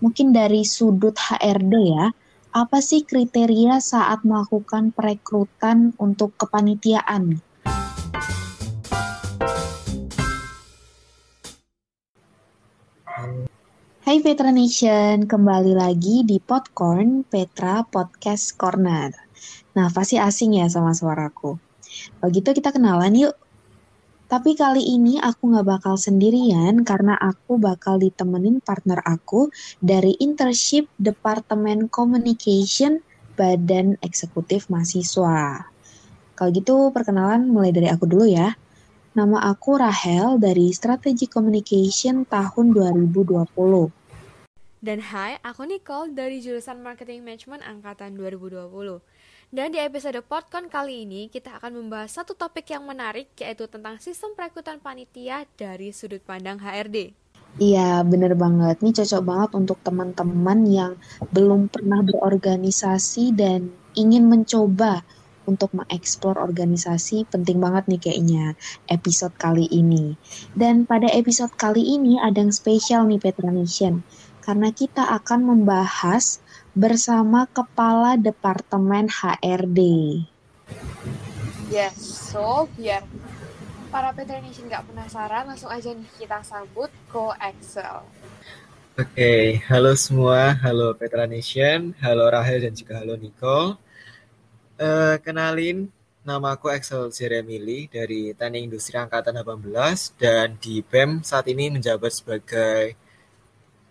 mungkin dari sudut HRD ya, apa sih kriteria saat melakukan perekrutan untuk kepanitiaan? Hai Petra Nation, kembali lagi di Popcorn Petra Podcast Corner. Nah, pasti asing ya sama suaraku. Begitu kita kenalan yuk. Tapi kali ini aku nggak bakal sendirian karena aku bakal ditemenin partner aku dari internship Departemen Communication Badan Eksekutif Mahasiswa. Kalau gitu perkenalan mulai dari aku dulu ya. Nama aku Rahel dari Strategi Communication tahun 2020. Dan hai, aku Nicole dari jurusan Marketing Management angkatan 2020. Dan di episode Podcon kali ini kita akan membahas satu topik yang menarik yaitu tentang sistem perekrutan panitia dari sudut pandang HRD. Iya, bener banget. Ini cocok banget untuk teman-teman yang belum pernah berorganisasi dan ingin mencoba untuk mengeksplor organisasi penting banget nih kayaknya episode kali ini. Dan pada episode kali ini ada yang spesial nih Petra Nation karena kita akan membahas bersama Kepala Departemen HRD. Yes, so biar para Petra Nation nggak penasaran, langsung aja nih kita sambut Go Excel. Oke, okay, halo semua, halo Petra Nation, halo Rahel dan juga halo Nicole. Uh, kenalin, nama aku Excel Jeremili dari Teknik Industri Angkatan 18 dan di BEM saat ini menjabat sebagai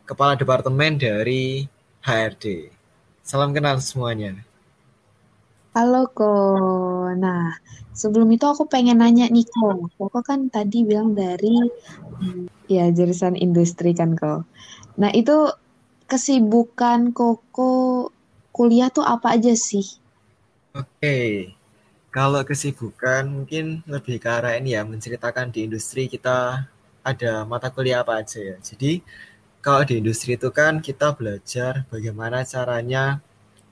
Kepala Departemen dari HRD. Salam kenal semuanya. Halo Ko. Nah, sebelum itu aku pengen nanya nih Ko. Koko kan tadi bilang dari ya jurusan industri kan Ko. Nah, itu kesibukan Koko kuliah tuh apa aja sih? Oke. Kalau kesibukan mungkin lebih ke arah ini ya, menceritakan di industri kita ada mata kuliah apa aja ya. Jadi kalau di industri itu kan kita belajar bagaimana caranya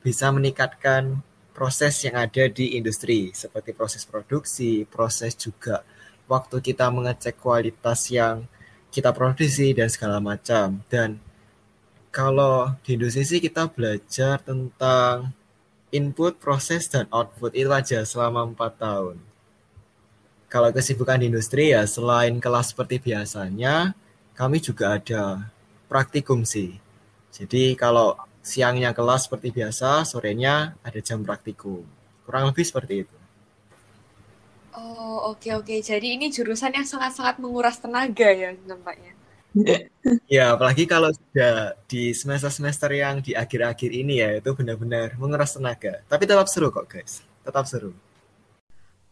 bisa meningkatkan proses yang ada di industri seperti proses produksi, proses juga waktu kita mengecek kualitas yang kita produksi dan segala macam. Dan kalau di industri sih kita belajar tentang input, proses, dan output itu aja selama empat tahun. Kalau kesibukan di industri ya selain kelas seperti biasanya, kami juga ada praktikum sih. Jadi kalau siangnya kelas seperti biasa, sorenya ada jam praktikum. Kurang lebih seperti itu. Oh, oke okay, oke. Okay. Jadi ini jurusan yang sangat-sangat menguras tenaga ya nampaknya. ya, apalagi kalau sudah di semester-semester yang di akhir-akhir ini ya, itu benar-benar menguras tenaga. Tapi tetap seru kok, guys. Tetap seru.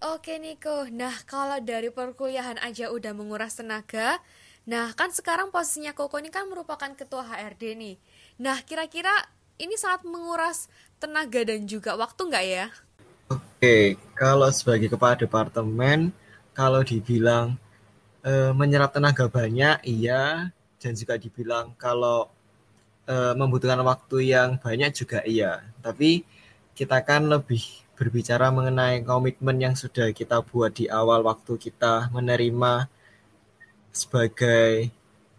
Oke, Niko. Nah, kalau dari perkuliahan aja udah menguras tenaga, Nah, kan sekarang posisinya Koko ini kan merupakan ketua HRD nih. Nah, kira-kira ini sangat menguras tenaga dan juga waktu nggak ya? Oke, kalau sebagai kepala departemen, kalau dibilang e, menyerap tenaga banyak, iya. Dan juga dibilang kalau e, membutuhkan waktu yang banyak juga iya. Tapi kita kan lebih berbicara mengenai komitmen yang sudah kita buat di awal waktu kita menerima sebagai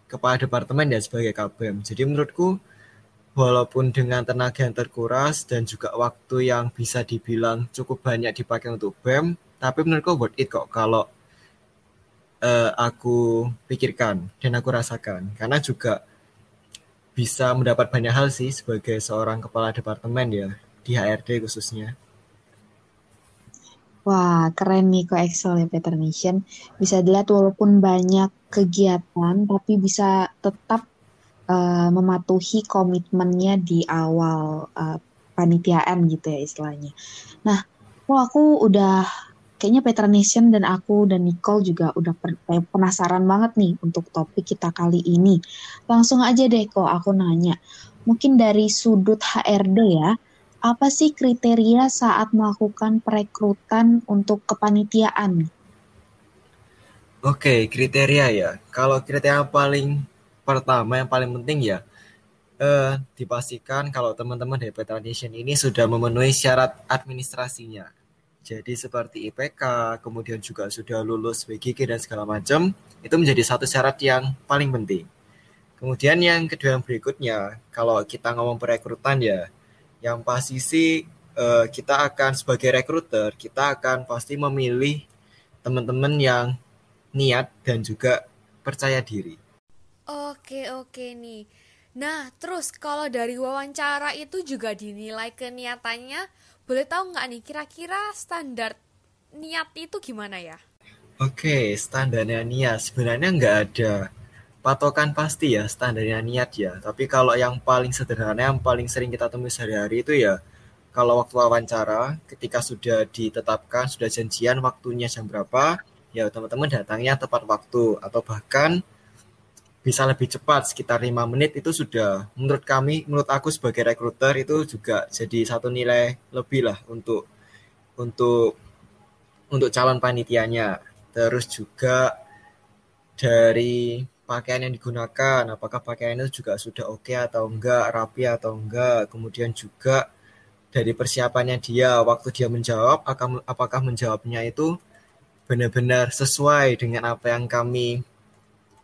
kepala departemen dan sebagai KBM. Jadi menurutku walaupun dengan tenaga yang terkuras dan juga waktu yang bisa dibilang cukup banyak dipakai untuk BEM, tapi menurutku worth it kok kalau uh, aku pikirkan dan aku rasakan. Karena juga bisa mendapat banyak hal sih sebagai seorang kepala departemen ya, di HRD khususnya. Wah, keren nih kok Excel ya Peter Nation. Bisa dilihat walaupun banyak kegiatan, tapi bisa tetap uh, mematuhi komitmennya di awal uh, panitiaan gitu ya istilahnya. Nah, kok aku udah kayaknya Petra Nation dan aku dan Nicole juga udah penasaran banget nih untuk topik kita kali ini. Langsung aja deh kok aku nanya. Mungkin dari sudut HRD ya, apa sih kriteria saat melakukan perekrutan untuk kepanitiaan? Oke, kriteria ya. Kalau kriteria paling pertama yang paling penting ya eh, dipastikan kalau teman-teman dari Petra Nation ini sudah memenuhi syarat administrasinya. Jadi seperti IPK, kemudian juga sudah lulus BGK dan segala macam, itu menjadi satu syarat yang paling penting. Kemudian yang kedua yang berikutnya, kalau kita ngomong perekrutan ya, yang pasti sih uh, kita akan sebagai rekruter, kita akan pasti memilih teman-teman yang niat dan juga percaya diri. Oke, oke nih. Nah, terus kalau dari wawancara itu juga dinilai keniatannya, boleh tahu nggak nih kira-kira standar niat itu gimana ya? Oke, standarnya niat sebenarnya nggak ada patokan pasti ya standarnya niat ya. Tapi kalau yang paling sederhana, yang paling sering kita temui sehari-hari itu ya kalau waktu wawancara, ketika sudah ditetapkan, sudah janjian waktunya jam berapa, ya teman-teman datangnya tepat waktu. Atau bahkan bisa lebih cepat sekitar lima menit itu sudah. Menurut kami menurut aku sebagai rekruter itu juga jadi satu nilai lebih lah untuk untuk untuk calon panitianya. Terus juga dari pakaian yang digunakan, apakah pakaian itu juga sudah oke okay atau enggak, rapi atau enggak, kemudian juga dari persiapannya dia, waktu dia menjawab, apakah menjawabnya itu benar-benar sesuai dengan apa yang kami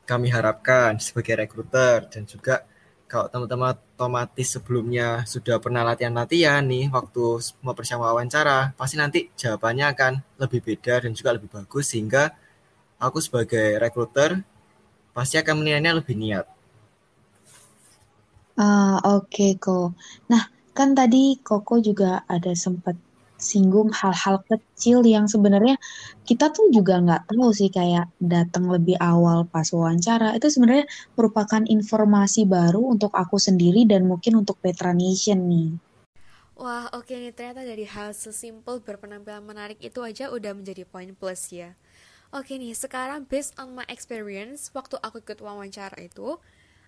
kami harapkan sebagai rekruter. Dan juga kalau teman-teman otomatis sebelumnya sudah pernah latihan-latihan nih waktu mau persiapan wawancara, pasti nanti jawabannya akan lebih beda dan juga lebih bagus sehingga aku sebagai rekruter pasti akan menilainya lebih niat. Ah, oke okay, kok. Nah, kan tadi Koko juga ada sempat singgung hal-hal kecil yang sebenarnya kita tuh juga nggak tahu sih kayak datang lebih awal pas wawancara itu sebenarnya merupakan informasi baru untuk aku sendiri dan mungkin untuk Petra Nation nih. Wah oke okay nih ternyata dari hal sesimpel berpenampilan menarik itu aja udah menjadi poin plus ya. Oke nih, sekarang based on my experience, waktu aku ikut wawancara itu,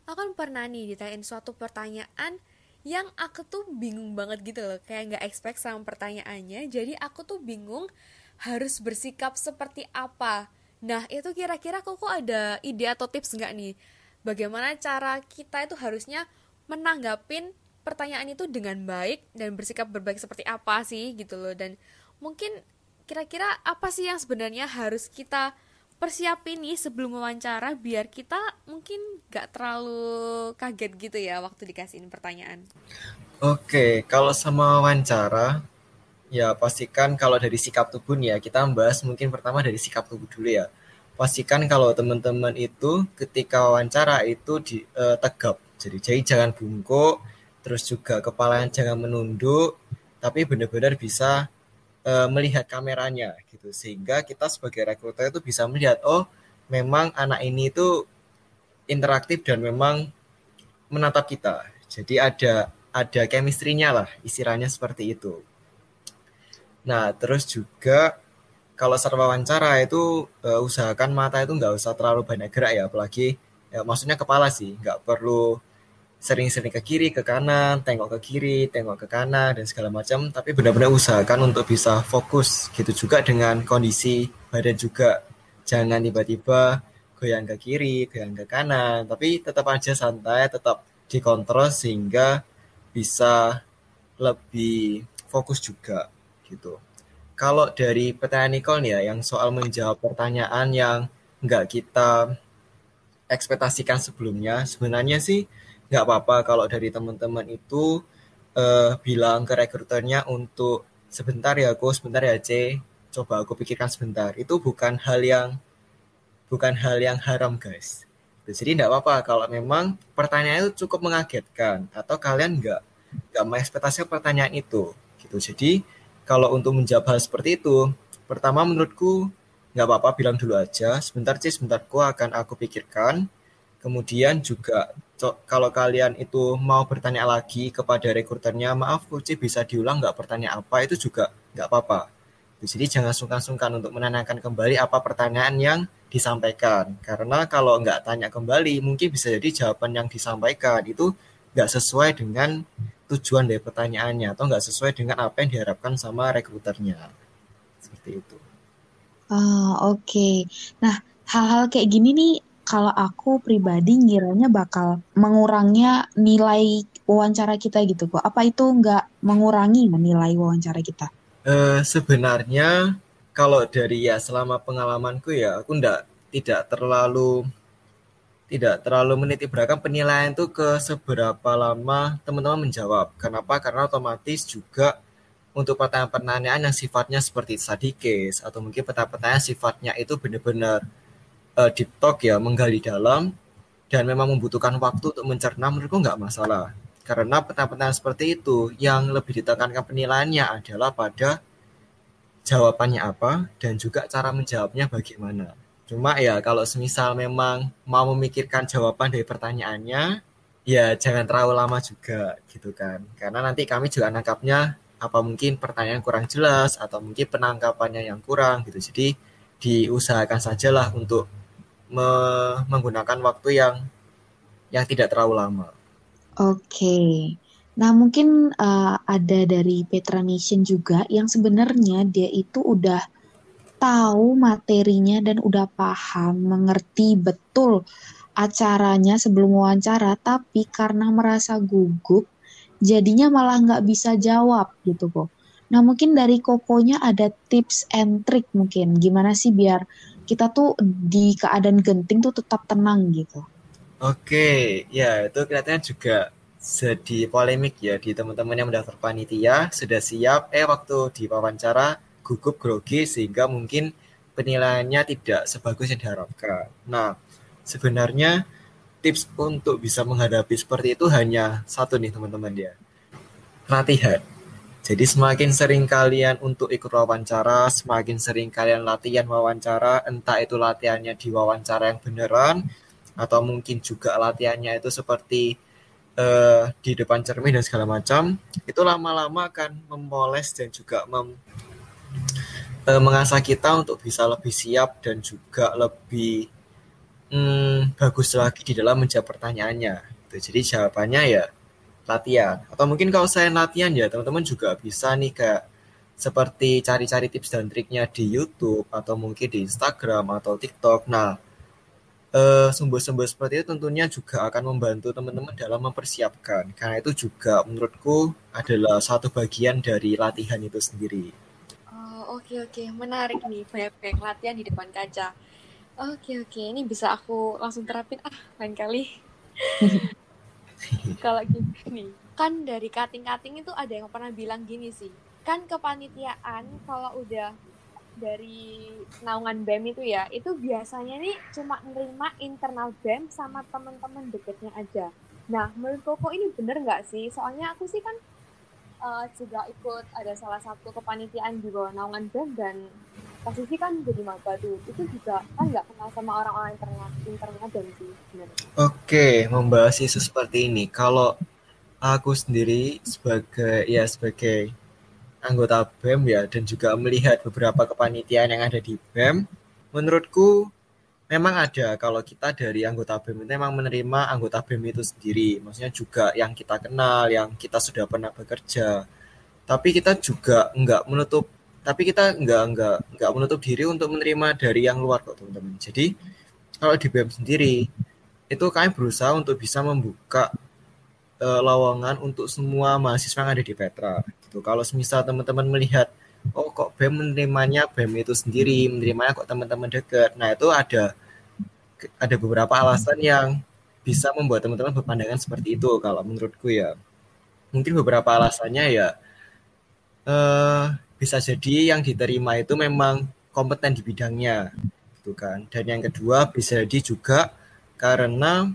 aku kan pernah nih ditanyain suatu pertanyaan yang aku tuh bingung banget gitu loh, kayak nggak expect sama pertanyaannya, jadi aku tuh bingung harus bersikap seperti apa. Nah, itu kira-kira kok ada ide atau tips nggak nih? Bagaimana cara kita itu harusnya menanggapin pertanyaan itu dengan baik dan bersikap berbaik seperti apa sih gitu loh dan mungkin kira-kira apa sih yang sebenarnya harus kita persiapin nih sebelum wawancara biar kita mungkin gak terlalu kaget gitu ya waktu dikasihin pertanyaan. Oke, kalau sama wawancara ya pastikan kalau dari sikap tubuh nih ya kita membahas mungkin pertama dari sikap tubuh dulu ya. Pastikan kalau teman-teman itu ketika wawancara itu di uh, tegap. Jadi jadi jangan bungkuk, terus juga kepalanya jangan menunduk, tapi benar-benar bisa uh, melihat kameranya gitu. Sehingga kita sebagai rekruter itu bisa melihat oh memang anak ini itu interaktif dan memang menatap kita. Jadi ada ada chemistry-nya lah istilahnya seperti itu. Nah terus juga kalau saat wawancara itu uh, usahakan mata itu nggak usah terlalu banyak gerak ya apalagi ya, maksudnya kepala sih nggak perlu sering-sering ke kiri, ke kanan, tengok ke kiri, tengok ke kanan, dan segala macam. Tapi benar-benar usahakan untuk bisa fokus. Gitu juga dengan kondisi badan juga. Jangan tiba-tiba goyang ke kiri, goyang ke kanan. Tapi tetap aja santai, tetap dikontrol sehingga bisa lebih fokus juga gitu. Kalau dari pertanyaan Nicole nih ya, yang soal menjawab pertanyaan yang nggak kita ekspektasikan sebelumnya, sebenarnya sih nggak apa-apa kalau dari teman-teman itu uh, bilang ke rekruternya untuk sebentar ya aku sebentar ya C. Coba aku pikirkan sebentar. Itu bukan hal yang bukan hal yang haram guys. Jadi nggak apa-apa kalau memang pertanyaan itu cukup mengagetkan atau kalian nggak nggak mengekspektasi pertanyaan itu gitu. Jadi kalau untuk menjawab hal seperti itu pertama menurutku nggak apa-apa bilang dulu aja sebentar C sebentar aku akan aku pikirkan kemudian juga kalau kalian itu mau bertanya lagi kepada rekruternya, maaf Coach bisa diulang nggak pertanyaan apa, itu juga nggak apa-apa. Jadi jangan sungkan-sungkan untuk menanyakan kembali apa pertanyaan yang disampaikan. Karena kalau nggak tanya kembali, mungkin bisa jadi jawaban yang disampaikan itu nggak sesuai dengan tujuan dari pertanyaannya atau nggak sesuai dengan apa yang diharapkan sama rekruternya. Seperti itu. Ah, oke. Okay. Nah, hal-hal kayak gini nih kalau aku pribadi ngiranya bakal mengurangnya nilai wawancara kita gitu kok. Apa itu nggak mengurangi nilai wawancara kita? Uh, sebenarnya kalau dari ya selama pengalamanku ya aku ndak tidak terlalu tidak terlalu meniti beratkan penilaian itu ke seberapa lama teman-teman menjawab. Kenapa? Karena otomatis juga untuk pertanyaan-pertanyaan yang sifatnya seperti study case atau mungkin pertanyaan-pertanyaan sifatnya itu benar-benar uh, deep talk ya, menggali dalam dan memang membutuhkan waktu untuk mencerna menurutku nggak masalah. Karena pertanyaan-pertanyaan seperti itu yang lebih ditekankan penilaiannya adalah pada jawabannya apa dan juga cara menjawabnya bagaimana. Cuma ya kalau semisal memang mau memikirkan jawaban dari pertanyaannya, ya jangan terlalu lama juga gitu kan. Karena nanti kami juga nangkapnya apa mungkin pertanyaan kurang jelas atau mungkin penangkapannya yang kurang gitu. Jadi diusahakan sajalah untuk me menggunakan waktu yang yang tidak terlalu lama. Oke. Nah, mungkin uh, ada dari Petra Nation juga yang sebenarnya dia itu udah tahu materinya dan udah paham, mengerti betul acaranya sebelum wawancara, tapi karena merasa gugup, jadinya malah nggak bisa jawab gitu kok. Nah, mungkin dari Kokonya ada tips and trick mungkin. Gimana sih biar kita tuh di keadaan genting tuh tetap tenang gitu. Oke, ya itu kelihatannya juga sedih polemik ya di teman-teman yang mendaftar panitia sudah siap eh waktu di wawancara gugup grogi sehingga mungkin penilaiannya tidak sebagus yang diharapkan. Nah, sebenarnya tips untuk bisa menghadapi seperti itu hanya satu nih teman-teman ya. Latihan. Jadi semakin sering kalian untuk ikut wawancara, semakin sering kalian latihan wawancara, entah itu latihannya di wawancara yang beneran, atau mungkin juga latihannya itu seperti uh, di depan cermin dan segala macam, itu lama-lama akan memoles dan juga mem, uh, mengasah kita untuk bisa lebih siap dan juga lebih hmm, bagus lagi di dalam menjawab pertanyaannya. Jadi jawabannya ya latihan atau mungkin kalau saya latihan ya teman-teman juga bisa nih kayak seperti cari-cari tips dan triknya di YouTube atau mungkin di Instagram atau TikTok. Nah, eh, sumber-sumber seperti itu tentunya juga akan membantu teman-teman dalam mempersiapkan. Karena itu juga menurutku adalah satu bagian dari latihan itu sendiri. Oh, oke okay, oke, okay. menarik nih banyak-banyak latihan di depan kaca. Oke okay, oke, ini bisa aku langsung terapin ah lain kali. kalau gini kan dari kating-kating itu ada yang pernah bilang gini sih. Kan kepanitiaan kalau udah dari naungan BEM itu ya itu biasanya nih cuma nerima internal BEM sama teman-teman deketnya aja. Nah menurut Koko ini bener nggak sih? Soalnya aku sih kan uh, juga ikut ada salah satu kepanitiaan di bawah naungan BEM dan posisi kan jadi maba tuh. Itu juga kan nggak kenal sama orang-orang internet internet dan sih oke membahas isu seperti ini. Kalau aku sendiri sebagai ya sebagai anggota BEM ya dan juga melihat beberapa kepanitiaan yang ada di BEM menurutku memang ada kalau kita dari anggota BEM itu memang menerima anggota BEM itu sendiri. Maksudnya juga yang kita kenal yang kita sudah pernah bekerja. Tapi kita juga nggak menutup tapi kita nggak nggak nggak menutup diri untuk menerima dari yang luar kok teman-teman. Jadi kalau di BEM sendiri itu kami berusaha untuk bisa membuka uh, lowongan untuk semua mahasiswa yang ada di Petra gitu. Kalau semisal teman-teman melihat oh kok BEM menerimanya BEM itu sendiri menerimanya kok teman-teman dekat. Nah itu ada ada beberapa alasan yang bisa membuat teman-teman berpandangan seperti itu kalau menurutku ya. Mungkin beberapa alasannya ya uh, bisa jadi yang diterima itu memang kompeten di bidangnya gitu kan. Dan yang kedua bisa jadi juga karena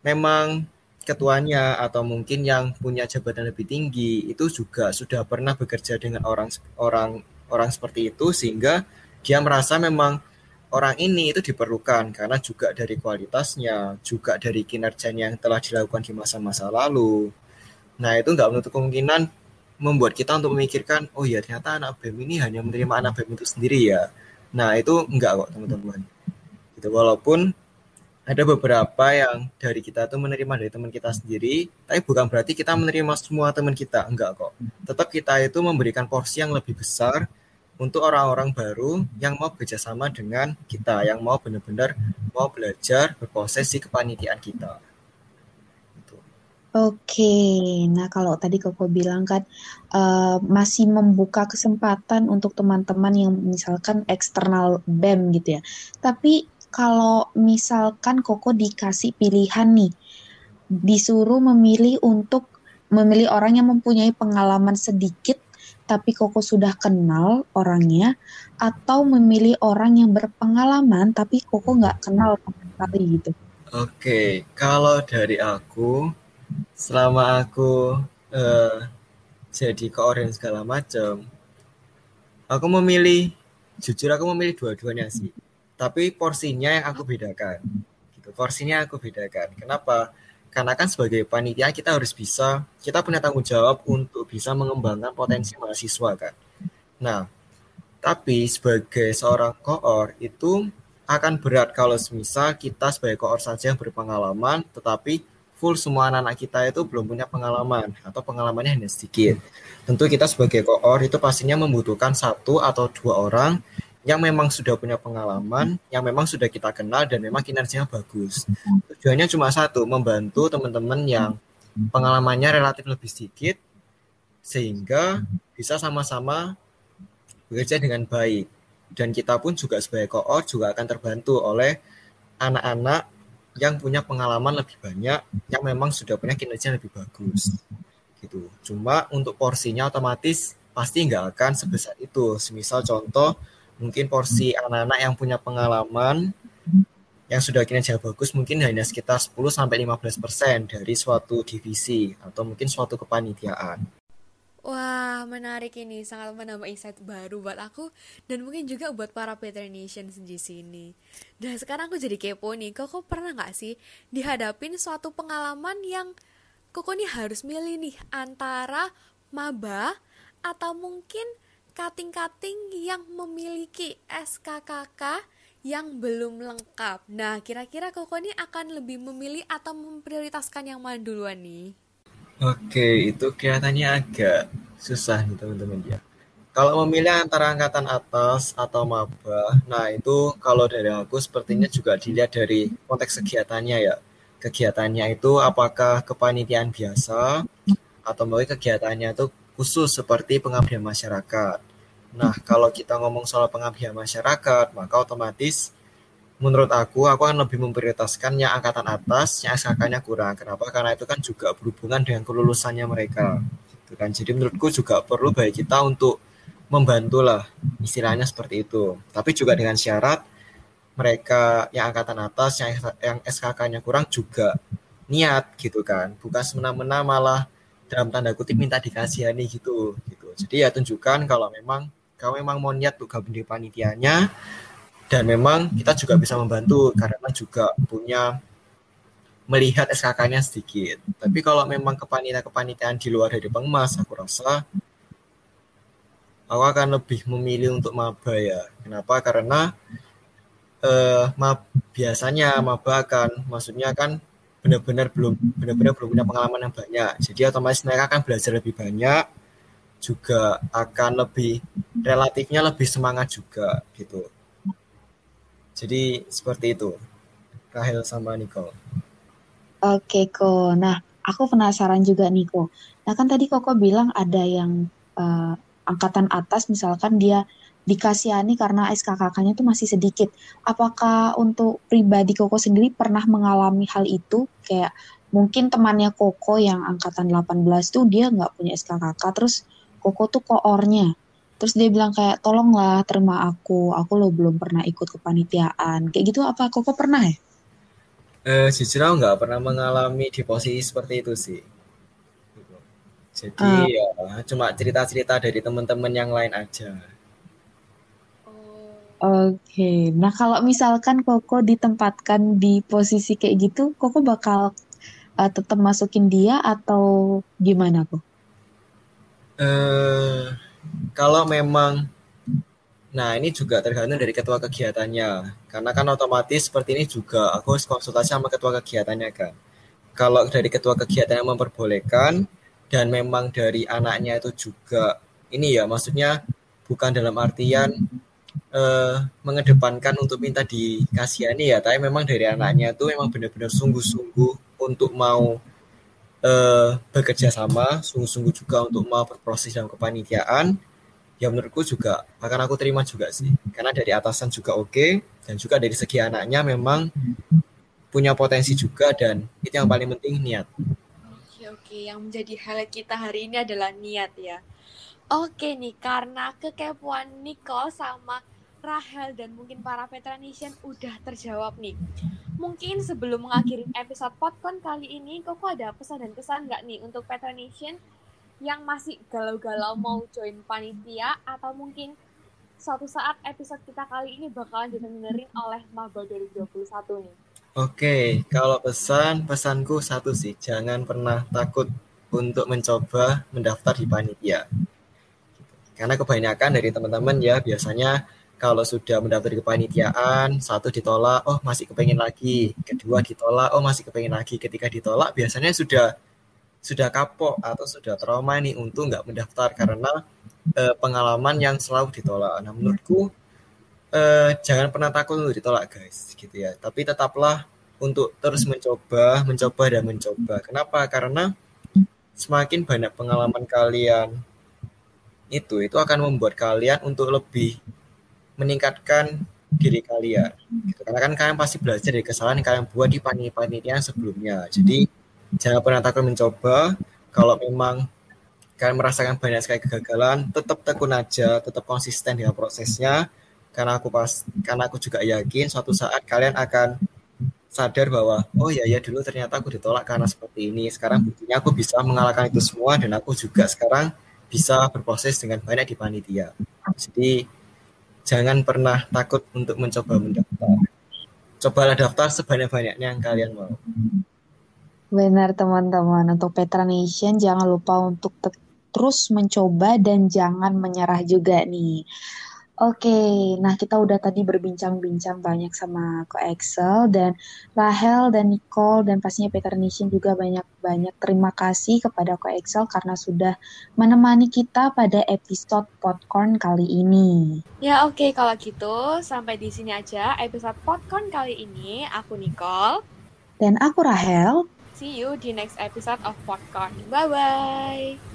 memang ketuanya atau mungkin yang punya jabatan lebih tinggi itu juga sudah pernah bekerja dengan orang orang orang seperti itu sehingga dia merasa memang orang ini itu diperlukan karena juga dari kualitasnya, juga dari kinerjanya yang telah dilakukan di masa-masa lalu. Nah, itu nggak menutup kemungkinan membuat kita untuk memikirkan oh ya ternyata anak BEM ini hanya menerima anak BEM itu sendiri ya nah itu enggak kok teman-teman gitu walaupun ada beberapa yang dari kita tuh menerima dari teman kita sendiri tapi bukan berarti kita menerima semua teman kita enggak kok. Tetap kita itu memberikan porsi yang lebih besar untuk orang-orang baru yang mau bekerjasama dengan kita yang mau benar-benar mau belajar berproses kepanitiaan kita. Oke, nah kalau tadi Koko bilang kan uh, masih membuka kesempatan untuk teman-teman yang misalkan eksternal BEM gitu ya. Tapi kalau misalkan Koko dikasih pilihan nih, disuruh memilih untuk memilih orang yang mempunyai pengalaman sedikit tapi Koko sudah kenal orangnya atau memilih orang yang berpengalaman tapi Koko nggak kenal sekali gitu. Oke, kalau dari aku selama aku uh, jadi koordinator segala macam, aku memilih jujur aku memilih dua-duanya sih. Tapi porsinya yang aku bedakan. Gitu. Porsinya aku bedakan. Kenapa? karena kan sebagai panitia kita harus bisa kita punya tanggung jawab untuk bisa mengembangkan potensi mahasiswa kan nah tapi sebagai seorang koor itu akan berat kalau semisal kita sebagai koor saja yang berpengalaman tetapi full semua anak-anak kita itu belum punya pengalaman atau pengalamannya hanya sedikit tentu kita sebagai koor itu pastinya membutuhkan satu atau dua orang yang memang sudah punya pengalaman, yang memang sudah kita kenal dan memang kinerjanya bagus. Tujuannya cuma satu, membantu teman-teman yang pengalamannya relatif lebih sedikit sehingga bisa sama-sama bekerja dengan baik. Dan kita pun juga sebagai koor juga akan terbantu oleh anak-anak yang punya pengalaman lebih banyak, yang memang sudah punya kinerja lebih bagus. Gitu. Cuma untuk porsinya otomatis pasti nggak akan sebesar itu. Semisal contoh mungkin porsi anak-anak yang punya pengalaman yang sudah kinerja bagus mungkin hanya sekitar 10 sampai 15% dari suatu divisi atau mungkin suatu kepanitiaan. Wah, menarik ini. Sangat menambah insight baru buat aku dan mungkin juga buat para Nation di sini. Dan sekarang aku jadi kepo nih. Koko pernah nggak sih dihadapin suatu pengalaman yang Koko nih harus milih nih antara maba atau mungkin kating-kating yang memiliki SKKK yang belum lengkap. Nah, kira-kira Koko ini akan lebih memilih atau memprioritaskan yang mana duluan nih? Oke, itu kelihatannya agak susah nih teman-teman ya. Kalau memilih antara angkatan atas atau maba, nah itu kalau dari aku sepertinya juga dilihat dari konteks kegiatannya ya. Kegiatannya itu apakah kepanitiaan biasa atau mungkin kegiatannya itu khusus seperti pengabdian masyarakat. Nah, kalau kita ngomong soal pengabdian masyarakat, maka otomatis menurut aku, aku akan lebih memprioritaskan yang angkatan atas, yang SKK-nya kurang. Kenapa? Karena itu kan juga berhubungan dengan kelulusannya mereka. Gitu kan. Jadi menurutku juga perlu bagi kita untuk membantu lah, istilahnya seperti itu. Tapi juga dengan syarat mereka yang angkatan atas, yang, yang SKK-nya kurang juga niat gitu kan. Bukan semena-mena malah dalam tanda kutip minta dikasihani gitu gitu. Jadi ya tunjukkan kalau memang kalau memang mau niat gabung di panitianya dan memang kita juga bisa membantu karena juga punya melihat SKK-nya sedikit. Tapi kalau memang kepanitiaan-kepanitiaan di luar dari pengmas, aku rasa aku akan lebih memilih untuk maba ya. Kenapa? Karena eh, mab, biasanya maba akan, maksudnya kan benar-benar belum benar-benar belum punya pengalaman yang banyak. Jadi otomatis mereka akan belajar lebih banyak juga akan lebih relatifnya lebih semangat juga gitu. Jadi seperti itu. Rahel sama Niko. Oke, Ko. Nah, aku penasaran juga Niko. Nah, kan tadi Koko bilang ada yang uh, angkatan atas misalkan dia dikasihani karena SKKK-nya itu masih sedikit. Apakah untuk pribadi Koko sendiri pernah mengalami hal itu? Kayak mungkin temannya Koko yang angkatan 18 tuh dia nggak punya SKKK, terus Koko tuh koornya. Terus dia bilang kayak tolonglah terima aku, aku lo belum pernah ikut kepanitiaan. Kayak gitu apa Koko pernah ya? Eh, jujur aku nggak pernah mengalami di posisi seperti itu sih. Jadi uh. ya cuma cerita-cerita dari teman-teman yang lain aja. Oke, nah kalau misalkan Koko ditempatkan di posisi kayak gitu, Koko bakal uh, tetap masukin dia atau gimana kok? Eh, kalau memang Nah, ini juga tergantung dari ketua kegiatannya. Karena kan otomatis seperti ini juga aku harus konsultasi sama ketua kegiatannya kan. Kalau dari ketua kegiatan yang memperbolehkan dan memang dari anaknya itu juga ini ya maksudnya bukan dalam artian eh, mengedepankan untuk minta dikasihani ya, tapi memang dari anaknya itu memang benar-benar sungguh-sungguh untuk mau uh, bekerja sama sungguh-sungguh juga untuk mau berproses dalam kepanitiaan ya menurutku juga akan aku terima juga sih karena dari atasan juga oke dan juga dari segi anaknya memang punya potensi juga dan itu yang paling penting niat. Oke yang menjadi highlight kita hari ini adalah niat ya. Oke nih, karena kekepuan Nicole sama Rahel dan mungkin para Petranisian udah terjawab nih. Mungkin sebelum mengakhiri episode podcast kali ini, Koko ada pesan dan kesan nggak nih untuk Petranisian yang masih galau-galau mau join panitia atau mungkin suatu saat episode kita kali ini bakalan didengerin oleh Maba 2021 nih. Oke, kalau pesan, pesanku satu sih, jangan pernah takut untuk mencoba mendaftar di panitia. Karena kebanyakan dari teman-teman ya biasanya kalau sudah mendaftar di kepanitiaan, satu ditolak, oh masih kepengen lagi, kedua ditolak, oh masih kepengen lagi. Ketika ditolak biasanya sudah sudah kapok atau sudah trauma nih untuk nggak mendaftar karena eh, pengalaman yang selalu ditolak. Nah menurutku uh, jangan pernah takut untuk ditolak guys gitu ya tapi tetaplah untuk terus mencoba mencoba dan mencoba kenapa karena semakin banyak pengalaman kalian itu itu akan membuat kalian untuk lebih meningkatkan diri kalian. Gitu. karena kan kalian pasti belajar dari kesalahan yang kalian buat di panitia sebelumnya. Jadi jangan pernah takut mencoba. Kalau memang kalian merasakan banyak sekali kegagalan tetap tekun aja tetap konsisten dengan prosesnya. Karena aku pas karena aku juga yakin suatu saat kalian akan sadar bahwa oh ya ya dulu ternyata aku ditolak karena seperti ini. Sekarang buktinya aku bisa mengalahkan itu semua dan aku juga sekarang bisa berproses dengan banyak di panitia. Jadi jangan pernah takut untuk mencoba mendaftar. Cobalah daftar sebanyak-banyaknya yang kalian mau. Benar teman-teman. Untuk Petra Nation jangan lupa untuk terus mencoba dan jangan menyerah juga nih Oke, nah kita udah tadi berbincang-bincang banyak sama Ko Excel dan Rahel dan Nicole dan pastinya Peter Nishin juga banyak-banyak terima kasih kepada Ko Excel karena sudah menemani kita pada episode Popcorn kali ini. Ya oke okay, kalau gitu sampai di sini aja episode Popcorn kali ini. Aku Nicole dan aku Rahel. See you di next episode of Popcorn. Bye bye.